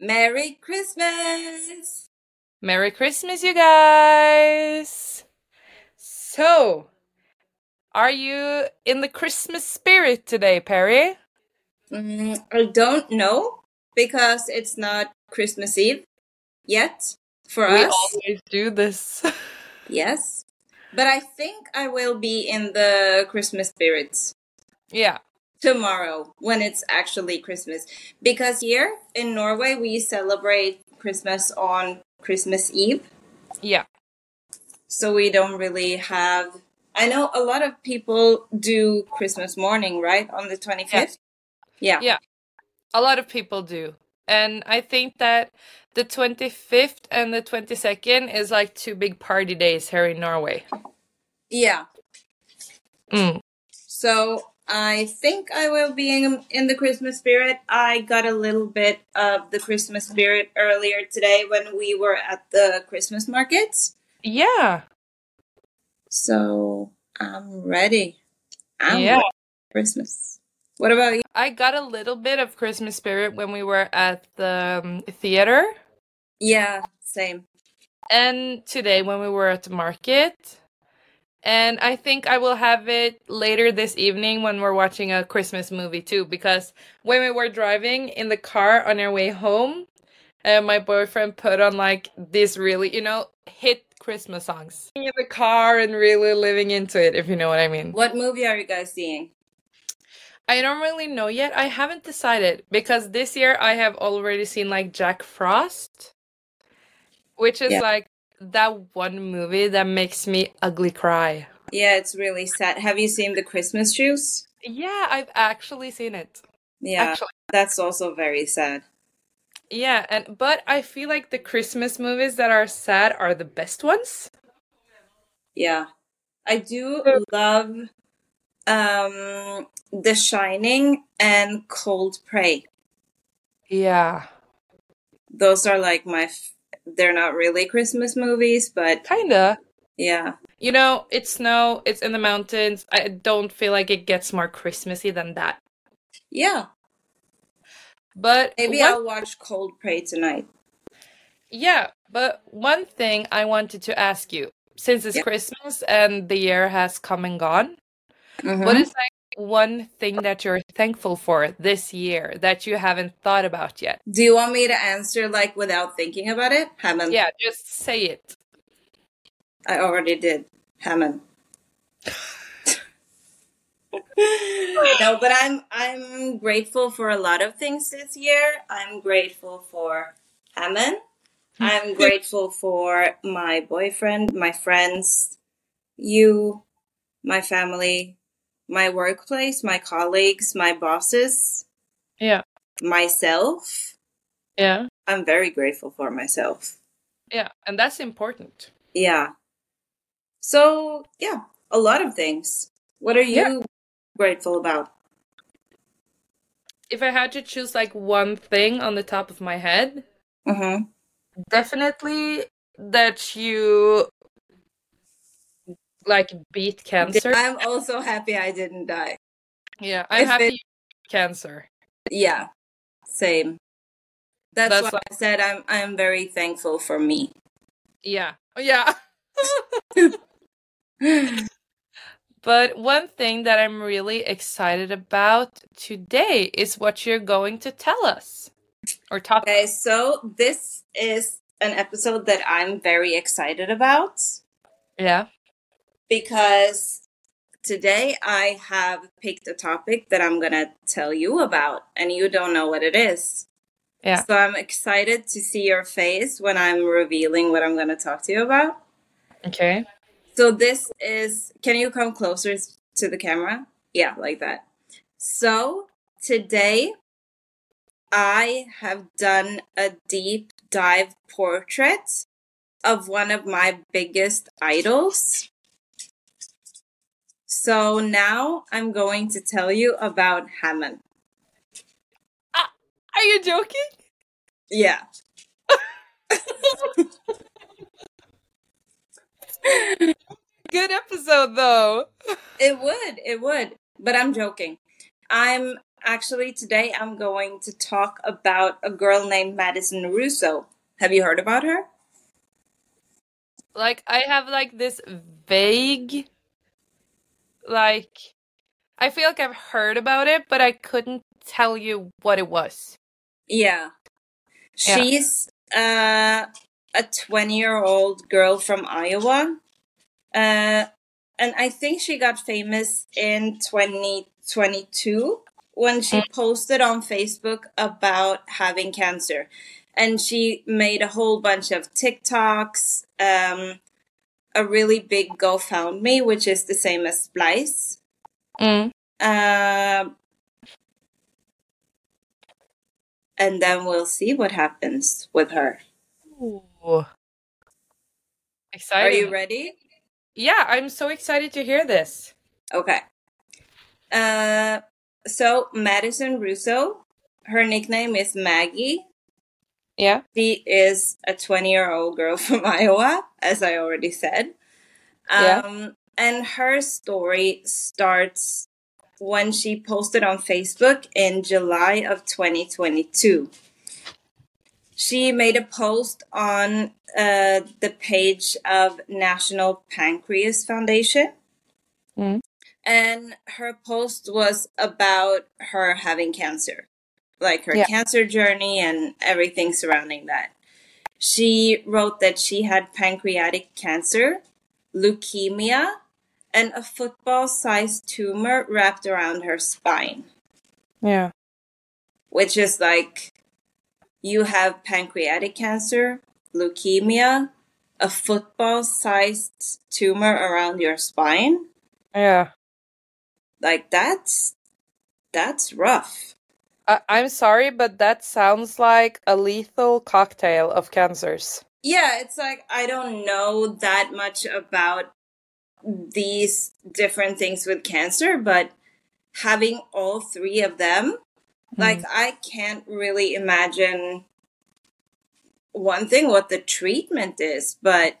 Merry Christmas! Merry Christmas, you guys! So, are you in the Christmas spirit today, Perry? Mm, I don't know because it's not Christmas Eve yet for we us. always do this. Yes. But I think I will be in the Christmas spirits yeah. Tomorrow when it's actually Christmas. Because here in Norway, we celebrate Christmas on Christmas Eve. Yeah. So we don't really have. I know a lot of people do Christmas morning, right? On the 25th? Yeah. Yeah. A lot of people do. And I think that the 25th and the 22nd is like two big party days here in Norway. Yeah. Mm. So I think I will be in, in the Christmas spirit. I got a little bit of the Christmas spirit earlier today when we were at the Christmas markets. Yeah. So I'm ready. I'm Yeah. ready Christmas. What about you? I got a little bit of Christmas spirit when we were at the um, theater. Yeah, same. and today when we were at the market. And I think I will have it later this evening when we're watching a Christmas movie too. Because when we were driving in the car on our way home, uh, my boyfriend put on like this really, you know, hit Christmas songs in the car and really living into it, if you know what I mean. What movie are you guys seeing? I don't really know yet. I haven't decided because this year I have already seen like Jack Frost, which is Yeah. like that one movie that makes me ugly cry. Yeah, it's really sad. Have you seen The Christmas Shoes? Yeah, I've actually seen it. Yeah, Actually, that's also very sad. yeah, and but I feel like the Christmas movies that are sad are the best ones. Yeah. I do love um The Shining and Cold Prey. Yeah, Those are like my f- they're not really Christmas movies, but kinda. yeah. You know, it's snow. It's in the mountains. I don't feel like it gets more Christmassy than that. Yeah. But Maybe one I'll watch Cold Prey tonight. Yeah, but one thing I wanted to ask you, since it's Yeah. Christmas and the year has come and gone, Mhm. what is like one thing that you're thankful for this year that you haven't thought about yet? Do you want me to answer like without thinking about it? Hammond. Yeah, just say it. I already did. Hammond. no, but I'm I'm grateful for a lot of things this year. I'm grateful for Hammond. I'm grateful for my boyfriend, my friends, you, my family, my workplace, my colleagues, my bosses, Yeah, myself. yeah, I'm very grateful for myself. yeah, and that's important. Yeah. So, yeah, a lot of things. What are you Yeah. grateful about? If I had to choose like one thing on the top of my head, Mm-hmm. definitely that you like beat cancer. I'm also happy I didn't die. Yeah, I'm If happy it- cancer. Yeah, same. That's, That's why I said I'm I'm very thankful for me. Yeah, oh, yeah. But one thing that I'm really excited about today is what you're going to tell us or talk Okay, so this is an episode that I'm very excited about Yeah. Because today I have picked a topic that I'm gonna tell you about, and you don't know what it is. Yeah. So I'm excited to see your face when I'm revealing what I'm gonna talk to you about. Okay. So this is can you come closer to the camera? Yeah, like that. So today I have done a deep dive portrait of one of my biggest idols. So now I'm going to tell you about Hammond. Ah, are you joking? Yeah. Good episode though. It would, it would. But I'm joking. I'm actually, today I'm going to talk about a girl named Madison Russo. Have you heard about her? Like, I have like this vague, like, I feel like I've heard about it, but I couldn't tell you what it was. Yeah. Yeah. She's uh, a 20 year old girl from Iowa. Uh, and I think she got famous in 2022 when she posted on Facebook about having cancer. And she made a whole bunch of TikToks, um, a really big GoFundMe, which is the same as Spleis. Mm. Um, and then we'll see what happens with her. Ooh. Are you ready? Yeah, I'm so excited to hear this. Okay. Uh, so Madison Russo, her nickname is Maggie. Yeah. She is a 20 year old girl from Iowa, as I already said. Yeah. Um, and her story starts when she posted on Facebook in July of 2022. She made a post on uh, the page of National Pancreas Foundation. Mm. And her post was about her having cancer, like her Yeah. cancer journey and everything surrounding that. She wrote that she had pancreatic cancer, leukemia, and a football sized tumor wrapped around her spine, Yeah. which is like you have pancreatic cancer, leukemia, a football sized tumor around your spine. Yeah. Like that's that's rough. I- I'm sorry, but that sounds like a lethal cocktail of cancers. Yeah, it's like I don't know that much about these different things with cancer, but having all three of them, hmm. like I can't really imagine one thing what the treatment is, but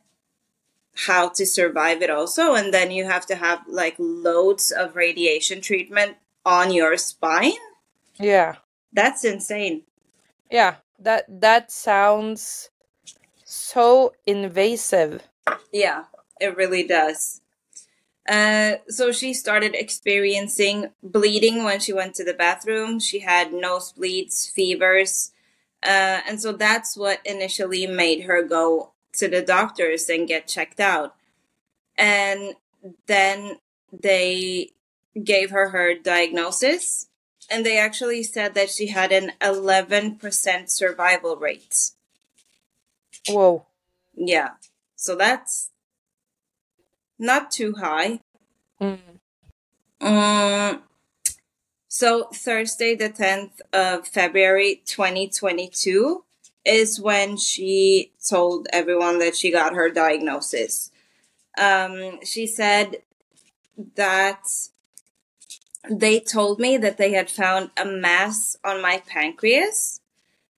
how to survive it also and then you have to have like loads of radiation treatment on your spine. Yeah. That's insane. Yeah. That that sounds so invasive. Yeah, it really does. Uh, so she started experiencing bleeding when she went to the bathroom. She had nosebleeds, fevers. Uh, and so that's what initially made her go to the doctors and get checked out. And then they gave her her diagnosis. And they actually said that she had an 11% survival rate. Whoa. Yeah. So that's not too high. Mm. Um, so Thursday, the 10th of February, 2022 is when she told everyone that she got her diagnosis. Um, she said that they told me that they had found a mass on my pancreas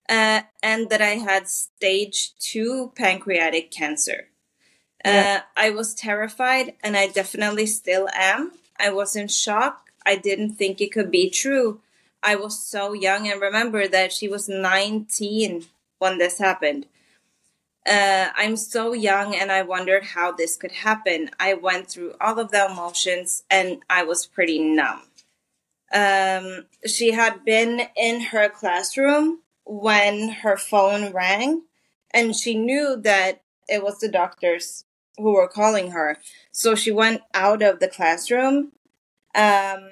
uh, and that I had stage two pancreatic cancer. Yeah. Uh, I was terrified, and I definitely still am. I was in shock. I didn't think it could be true. I was so young, and remember that she was 19 when this happened. Uh, I'm so young, and I wondered how this could happen. I went through all of the emotions, and I was pretty numb. Um, she had been in her classroom when her phone rang, and she knew that it was the doctors who were calling her. So she went out of the classroom. Um,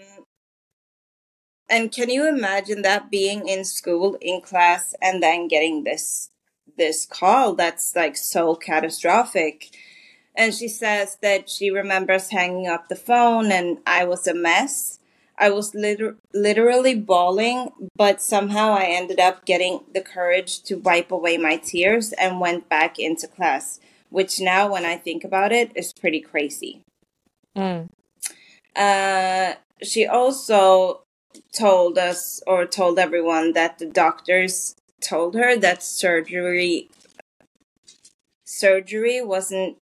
and can you imagine that being in school in class and then getting this this call that's like so catastrophic? And she says that she remembers hanging up the phone and I was a mess. I was liter- literally bawling, but somehow I ended up getting the courage to wipe away my tears and went back into class, which now, when I think about it, is pretty crazy. Mm. Uh, she also told us or told everyone that the doctors told her that surgery surgery wasn't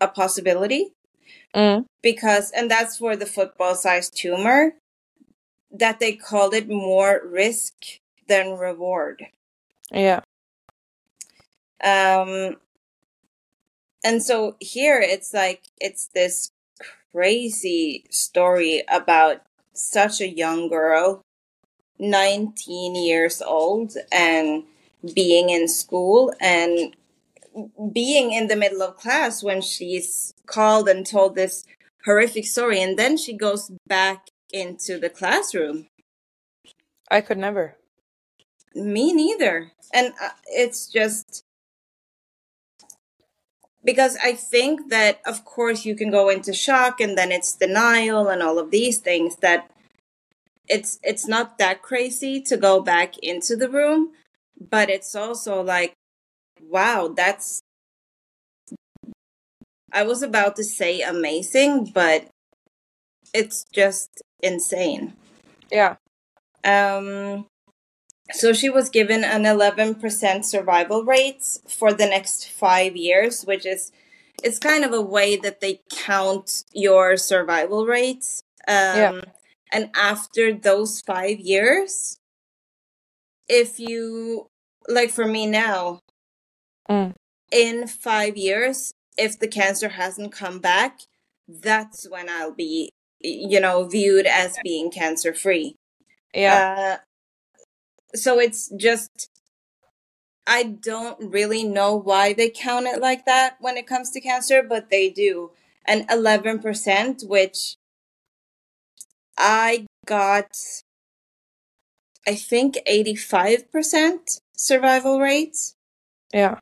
a possibility Mm. because and that's for the football sized tumor that they called it more risk than reward. Yeah. Um, and so here it's like it's this crazy story about such a young girl, 19 years old, and being in school and being in the middle of class when she's called and told this horrific story. And then she goes back into the classroom. I could never. Me neither. And uh, it's just because I think that, of course, you can go into shock and then it's denial and all of these things that it's it's not that crazy to go back into the room but it's also like wow that's i was about to say amazing but it's just insane Yeah. um so she was given an 11% survival rate for the next 5 years which is it's kind of a way that they count your survival rates um Yeah. and after those 5 years if you like for me now Mm. in 5 years if the cancer hasn't come back that's when I'll be you know viewed as being cancer free Yeah. uh, so it's just I don't really know why they count it like that when it comes to cancer, but they do. And 11%, which I got, I think 85% survival rate, yeah.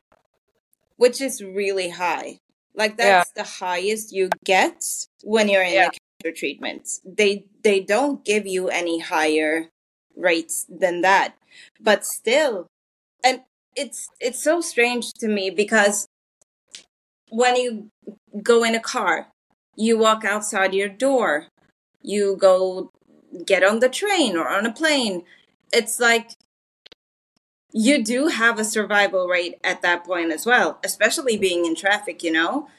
Which is really high. Like Yeah. that's the highest you get when you're in Yeah. cancer treatment. They they don't give you any higher rates than that. But still, and it's it's so strange to me because when you go in a car, you walk outside your door, you go get on the train or on a plane. It's like you do have a survival rate at that point as well, especially being in traffic, you know?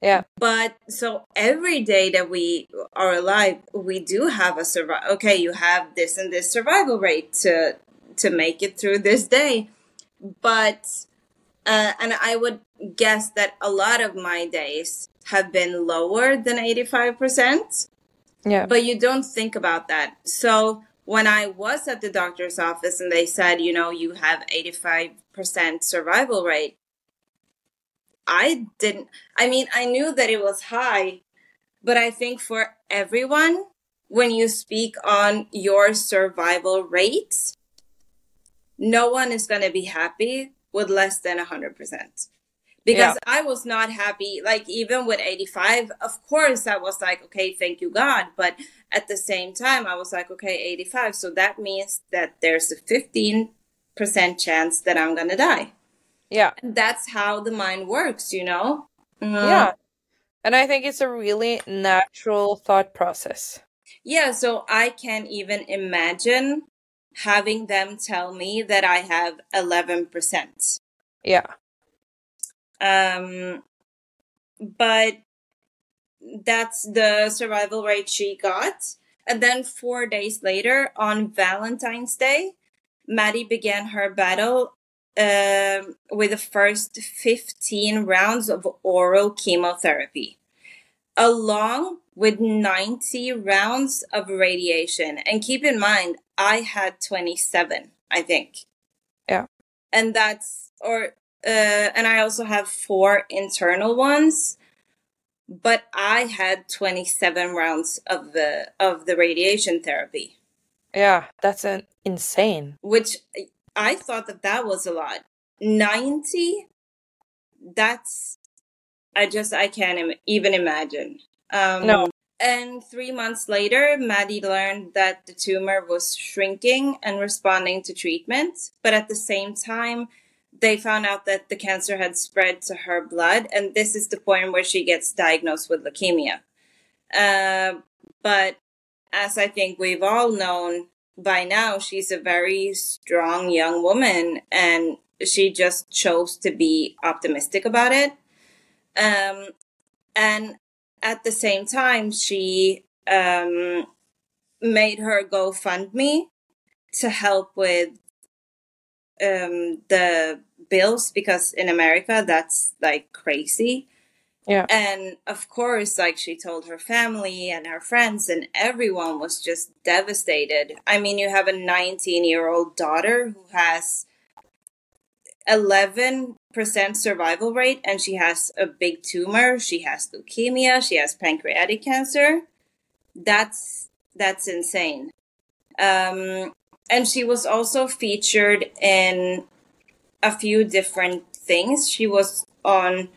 Yeah. But so every day that we are alive, we do have a survival. Okay, you have this and this survival rate to to make it through this day. But uh, and I would guess that a lot of my days have been lower than eighty five percent Yeah. but you don't think about that. So when I was at the doctor's office and they said, you know, you have 85% survival rate, I didn't, I mean, I knew that it was high, but I think for everyone, when you speak on your survival rate, no one is going to be happy with less than 100% because I was not happy. Like even with 85, of course I was like, okay, thank you God. But at the same time, I was like, okay, 85. So that means that there's a 15% chance that I'm going to die. Yeah. And that's how the mind works, you know? Mhm. Yeah. And I think it's a really natural thought process. Yeah. So I can't even imagine having them tell me that I have 11%. Yeah. Um, but that's the survival rate she got. And then four days later, on Valentine's Day, Maddie began her battle um, with the first 15 rounds of oral chemotherapy, along with 90 rounds of radiation. And keep in mind, I had 27, I think. Yeah. And that's, or, uh, and I also have four internal ones but I had 27 rounds of the of the radiation therapy, Yeah. That's an insane. which I thought that that was a lot. 90 that's I just I can't Im- even imagine. Um No. And 3 months later, Maddie learned that the tumor was shrinking and responding to treatment, but at the same time they found out that the cancer had spread to her blood, and this is the point where she gets diagnosed with leukemia. Uh, but as I think we've all known by now, she's a very strong young woman, and she just chose to be optimistic about it. Um, and at the same time, she um, made her GoFundMe to help with um, the bills because in America that's like crazy. Yeah. And of course, like she told her family and her friends, and everyone was just devastated. I mean, you have a 19 year old daughter who has 11% survival rate, and she has a big tumor. She has leukemia. She has pancreatic cancer. That's that's insane. Um, and she was also featured in a few different things. She was on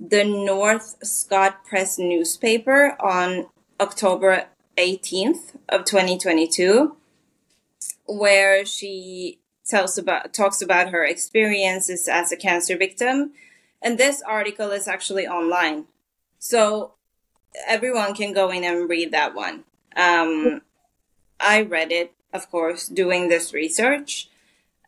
the North Scott Press newspaper on October 18th of 2022 where she tells about talks about her experiences as a cancer victim. And this article is actually online. So everyone can go in and read that one. Um, i read it of course doing this research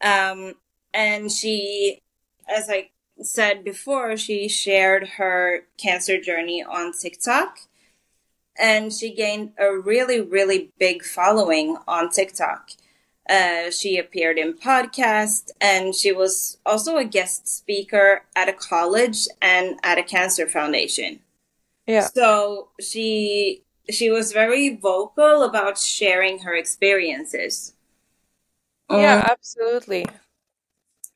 um, and she as i said before, she shared her cancer journey on TikTok and she gained a really, really big following on TikTok. Uh, she appeared in podcasts and she was also a guest speaker at a college and at a cancer foundation. Yeah. So she she was very vocal about sharing her experiences. Yeah, Um, absolutely.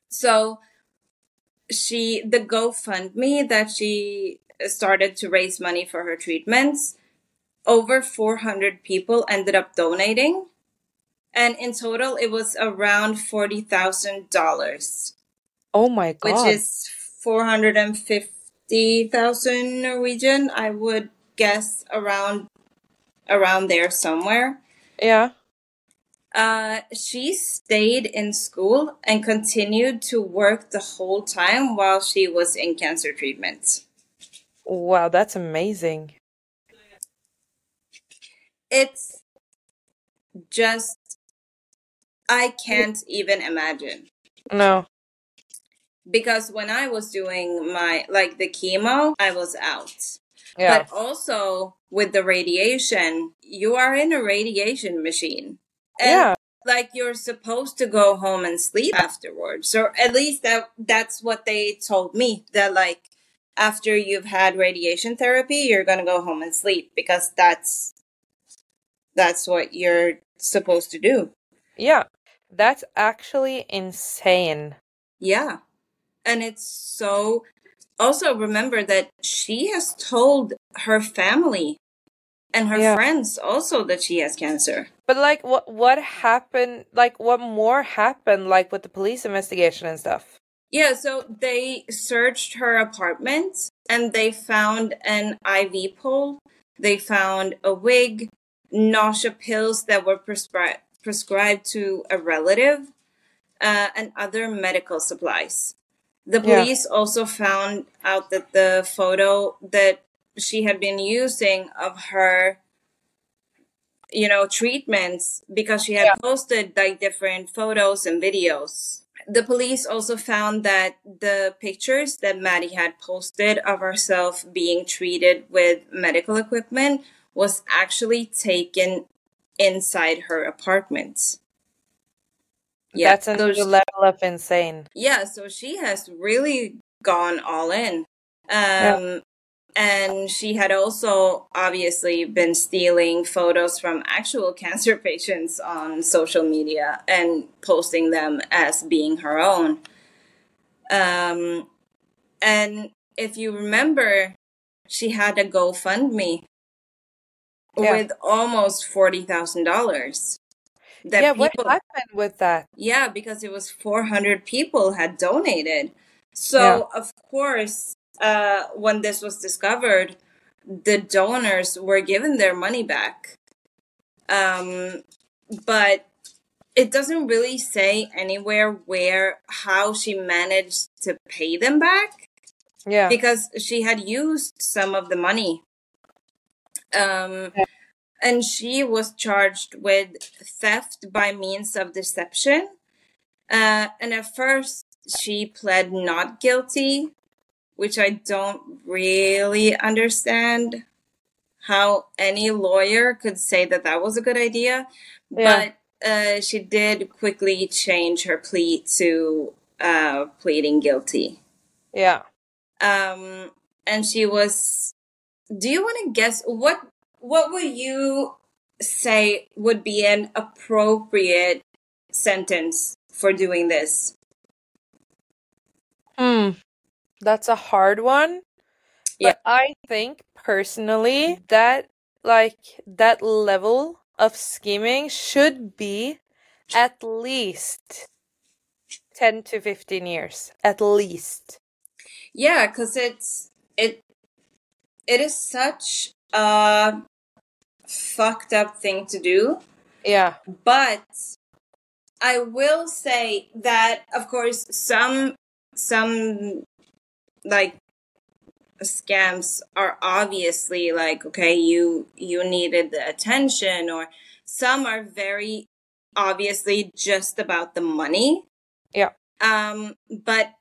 so she the GoFundMe that she started to raise money for her treatments, over 400 people ended up donating, and in total it was around forty thousand dollars, Oh my God. which is four hundred and fifty thousand Norwegian. I would guess around around there somewhere. Yeah. Uh, she stayed in school and continued to work the whole time while she was in cancer treatment. Wow, that's amazing. It's just, I can't even imagine. No. Because when I was doing my, like the chemo, I was out. Yeah. But also with the radiation, you are in a radiation machine. And Yeah. like you're supposed to go home and sleep afterwards or at least that that's what they told me that like after you've had radiation therapy you're going to go home and sleep because that's that's what you're supposed to do Yeah. That's actually insane. yeah and it's so also remember that she has told her family and her Yeah. friends also that she has cancer But like what what happened like what more happened like with the police investigation and stuff? Yeah, so they searched her apartment and they found an IV pole. They found a wig, nausea pills that were prescri- prescribed to a relative, uh, and other medical supplies. The Yeah. police also found out that the photo that she had been using of her you know treatments because she had Yeah. posted like different photos and videos the police also found that the pictures that Maddie had posted of herself being treated with medical equipment was actually taken inside her apartment. Yeah, That's so another she- level of insane. yeah, so she has really gone all in. Um, Yeah. And she had also obviously been stealing photos from actual cancer patients on social media and posting them as being her own. Um, and if you remember, she had a GoFundMe Yeah. with almost $40,000. That yeah, what happened with that? yeah, because it was 400 people had donated. So, Yeah. of course, uh, when this was discovered, the donors were given their money back. Um, but it doesn't really say anywhere where how she managed to pay them back Yeah. because she had used some of the money. Um, Yeah. And she was charged with theft by means of deception. Uh, and at first, she pled not guilty, which I don't really understand how any lawyer could say that that was a good idea. Yeah. But uh, she did quickly change her plea to uh, pleading guilty. Yeah. Um, and she was. Do you want to guess what? What would you say would be an appropriate sentence for doing this? Hmm. That's a hard one. Yeah. But I think personally that like that level of scheming should be at least 10 to 15 years. At least. Yeah, because it's it it is such a fucked up thing to do. Yeah. But I will say that of course some some like scams are obviously like okay you you needed the attention or some are very obviously just about the money Yeah. um but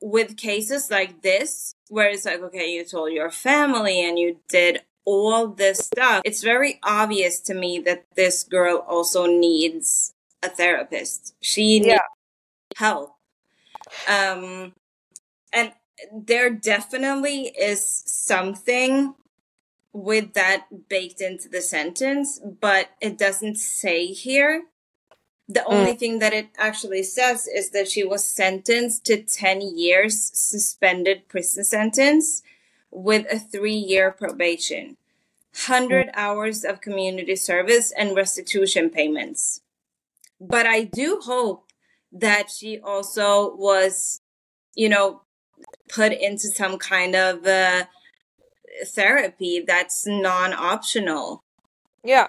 with cases like this where it's like okay you told your family and you did all this stuff it's very obvious to me that this girl also needs a therapist. She needs Yeah. help. Um and there definitely is something with that baked into the sentence but it doesn't say here. The only thing that it actually says is that she was sentenced to 10 years suspended prison sentence with a 3 year probation 100 hours of community service and restitution payments but i do hope that she also was you know put into some kind of uh, therapy that's non-optional Yeah.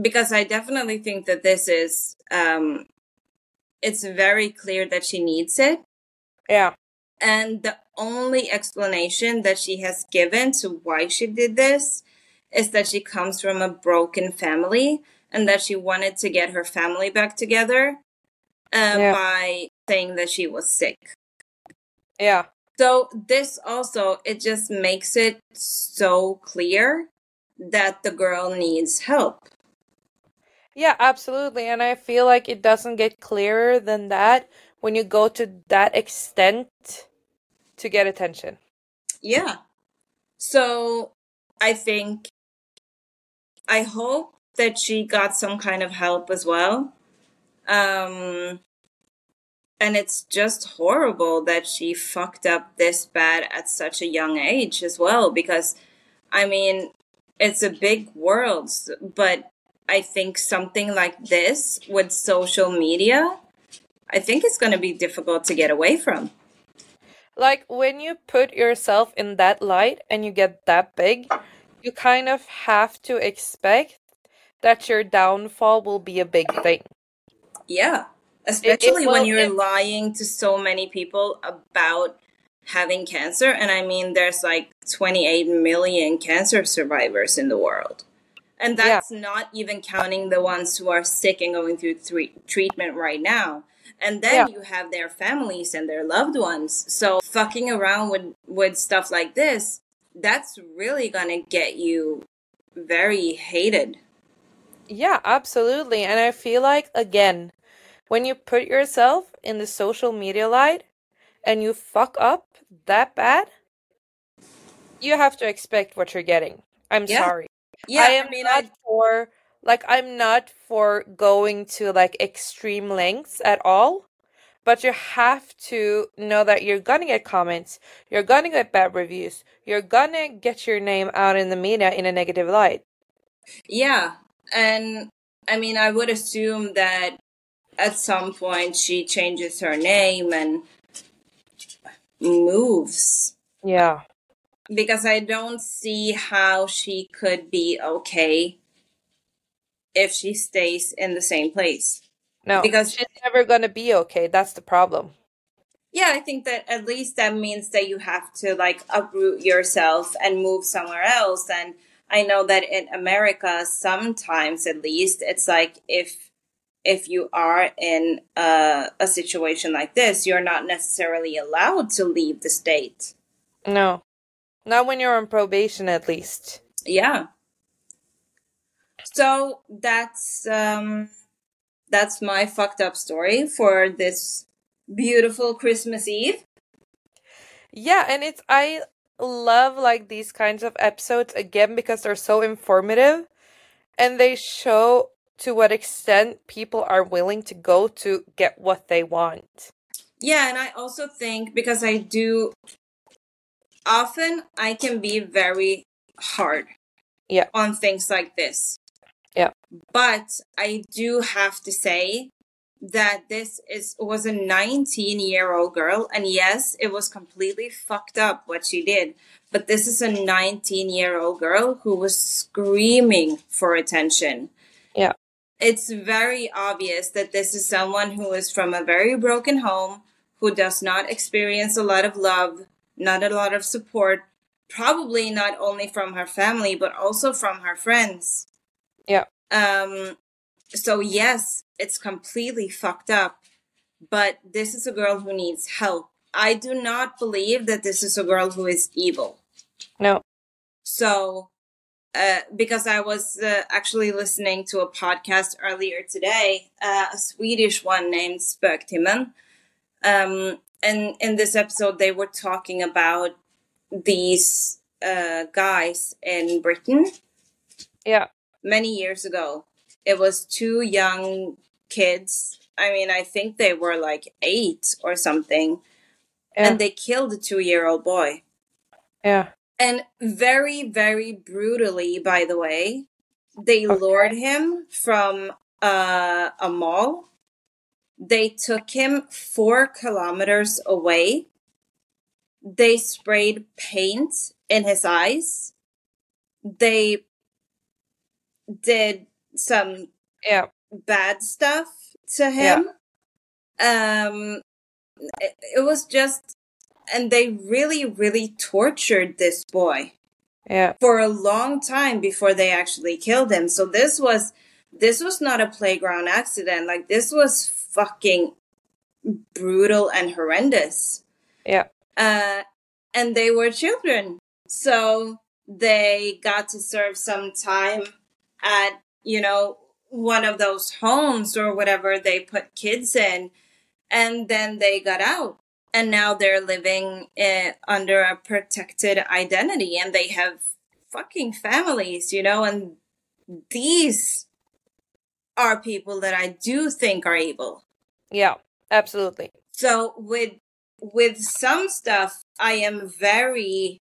because i definitely think that this is um it's very clear that she needs it Yeah. And the only explanation that she has given to why she did this is that she comes from a broken family and that she wanted to get her family back together uh, Yeah. by saying that she was sick Yeah. So this also it just makes it so clear that the girl needs help. Yeah, absolutely. And I feel like it doesn't get clearer than that when you go to that extent to get attention. Yeah. So I think I hope that she got some kind of help as well. Um and it's just horrible that she fucked up this bad at such a young age as well because I mean it's a big world but I think something like this with social media I think it's going to be difficult to get away from. Like when you put yourself in that light and you get that big, you kind of have to expect that your downfall will be a big thing. Yeah. Especially when will- you're it- lying to so many people about having cancer. And I mean, there's like 28 million cancer survivors in the world. And Yeah. that's not even counting the ones who are sick and going through treatment right now. And then Yeah. you have their families and their loved ones. So fucking around with, with stuff like this, that's really gonna get you very hated. Yeah, absolutely. And I feel like, again, when you put yourself in the social media light and you fuck up that bad, you have to expect what you're getting. I'm Yeah. sorry. Yeah, I am mean, not for like I'm not for going to like extreme lengths at all. But you have to know that you're gonna get comments, you're gonna get bad reviews, you're gonna get your name out in the media in a negative light. Yeah, and I mean, I would assume that at some point she changes her name and moves Yeah. because I don't see how she could be okay if she stays in the same place. No, Because- she's never gonna be okay. That's the problem. Yeah, I think that at least that means that you have to like uproot yourself and move somewhere else. And I know that in America, sometimes at least, it's like if if you are in a, a situation like this, you're not necessarily allowed to leave the state. No, not when you're on probation, at least. Yeah. So that's um that's my fucked up story for this beautiful Christmas Eve. Yeah, and it's I love like these kinds of episodes again because they're so informative and they show to what extent people are willing to go to get what they want. Yeah, and I also think because I do often I can be very hard Yeah. on things like this. But I do have to say that this is was a 19 year old girl and yes it was completely fucked up what she did but this is a 19 year old girl who was screaming for attention Yeah. it's very obvious that this is someone who is from a very broken home who does not experience a lot of love not a lot of support probably not only from her family but also from her friends Yeah. Um so yes it's completely fucked up but this is a girl who needs help i do not believe that this is a girl who is evil No. so uh, because i was uh, actually listening to a podcast earlier today uh, a swedish one named spöktimmen um, and in this episode they were talking about these uh, guys in britain Yeah. Many years ago. It was two young kids. I mean, I think they were like eight or something. Yeah. And they killed a two year old boy. Yeah. And very, very brutally, by the way, they Okay. lured him from uh, a mall. They took him four kilometers away. They sprayed paint in his eyes. They did some Yeah. bad stuff to him. Um, it, it was just, and they really, really tortured this boy Yeah. for a long time before they actually killed him. So this was, this was not a playground accident. Like this was fucking brutal and horrendous. Yeah. Uh, and they were children. So they got to serve some time at, you know, one of those homes or whatever they put kids in. And then they got out. And now they're living uh, under a protected identity and they have fucking families, you know, and these are people that I do think are evil. Yeah. Absolutely. So with with some stuff I am very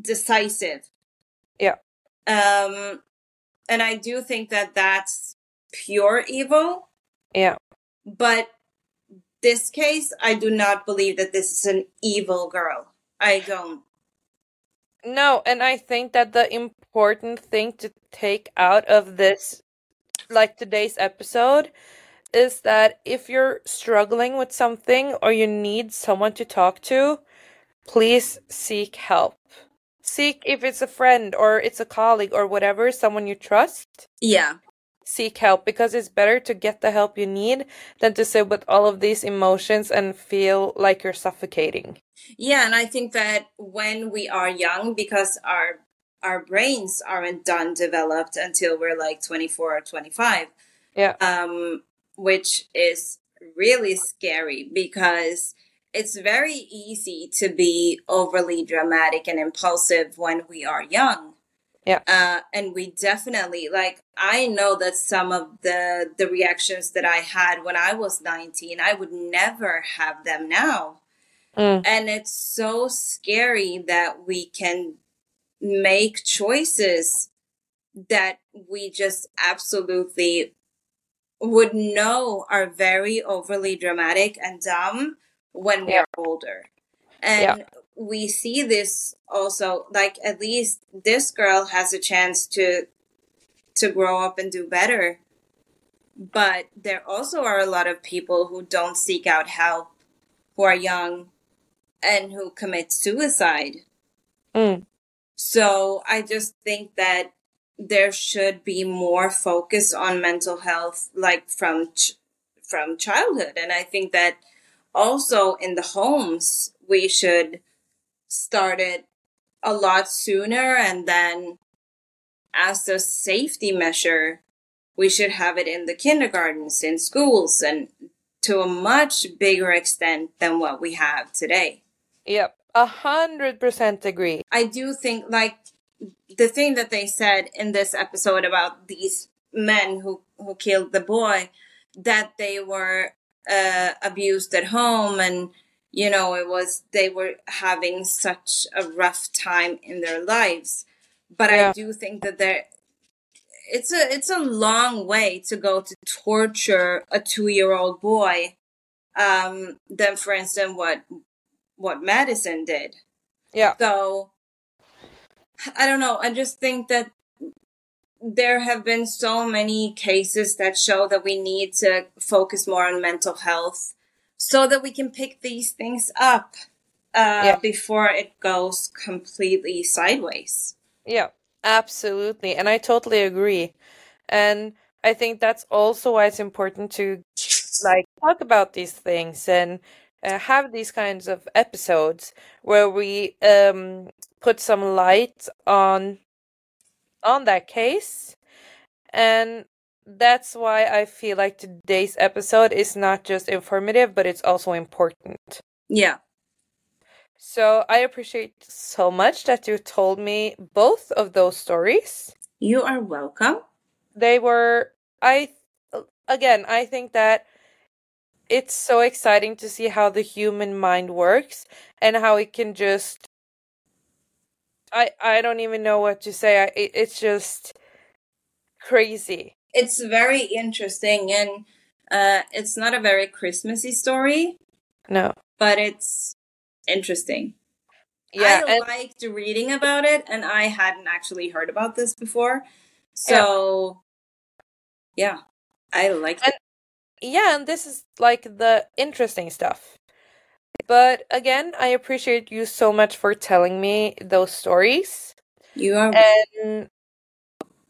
decisive. Um and I do think that that's pure evil, Yeah. but this case I do not believe that this is an evil girl. I don't. No, and I think that the important thing to take out of this, like today's episode, is that if you're struggling with something or you need someone to talk to, please seek help. Seek if it's a friend or it's a colleague or whatever, someone you trust. Yeah. Seek help because it's better to get the help you need than to sit with all of these emotions and feel like you're suffocating. Yeah, and I think that when we are young, because our our brains aren't done developed until we're like 24 or 25, Yeah. um, which is really scary because it's very easy to be overly dramatic and impulsive when we are young. Yeah. Uh, and we definitely like I know that some of the the reactions that I had when I was 19, I would never have them now. Mm. And it's so scary that we can make choices that we just absolutely would know are very overly dramatic and dumb when Yeah. we're older. And we see this also like at least this girl has a chance to to grow up and do better. But there also are a lot of people who don't seek out help, who are young and who commit suicide. Mm. So I just think that there should be more focus on mental health, like from ch- from childhood, and I think that also in the homes we should start it a lot sooner, and then as a safety measure, we should have it in the kindergartens, in schools, and to a much bigger extent than what we have today. Yep, a hundred percent agree. I do think, like, the thing that they said in this episode about these men who, who killed the boy, that they were uh, abused at home and you know it was they were having such a rough time in their lives. But yeah. i do think that there it's a it's a long way to go to torture a two year old boy um than for instance what what madison did. Yeah. So i don't know. I just think that there have been so many cases that show that we need to focus more on mental health so that we can pick these things up uh, yeah. before it goes completely sideways. Yeah, absolutely. And I totally agree. And I think that's also why it's important to like talk about these things and uh, have these kinds of episodes where we um, put some light on on that case. And that's why I feel like today's episode is not just informative, but it's also important. Yeah. So I appreciate so much that you told me both of those stories. You are welcome. They were, I, again, I think that it's so exciting to see how the human mind works and how it can just I I don't even know what to say. I, it, it's just crazy. It's very interesting, and uh, it's not a very Christmassy story. No, but it's interesting. Yeah, I and- liked reading about it, and I hadn't actually heard about this before. So, yeah, yeah I liked and, it. Yeah, and this is like the interesting stuff. But again, I appreciate you so much for telling me those stories. You are. And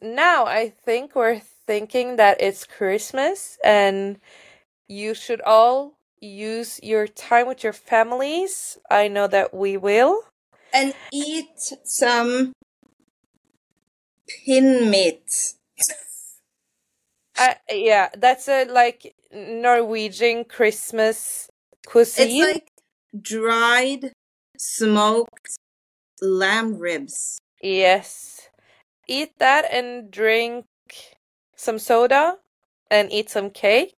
now I think we're thinking that it's Christmas and you should all use your time with your families. I know that we will. And eat some pin meat. Uh, yeah, that's a like Norwegian Christmas cuisine. It's like dried smoked lamb ribs. Yes. Eat that and drink some soda and eat some cake.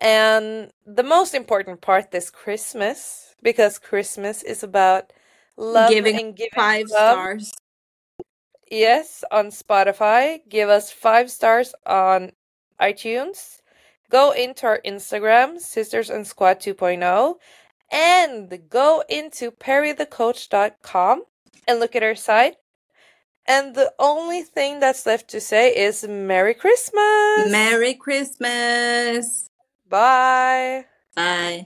And the most important part this Christmas, because Christmas is about love giving and giving five love. stars. Yes, on Spotify. Give us five stars on iTunes. Go into our Instagram, Sisters and Squad 2.0, and go into perrythecoach.com and look at our site. And the only thing that's left to say is Merry Christmas! Merry Christmas! Bye! Bye.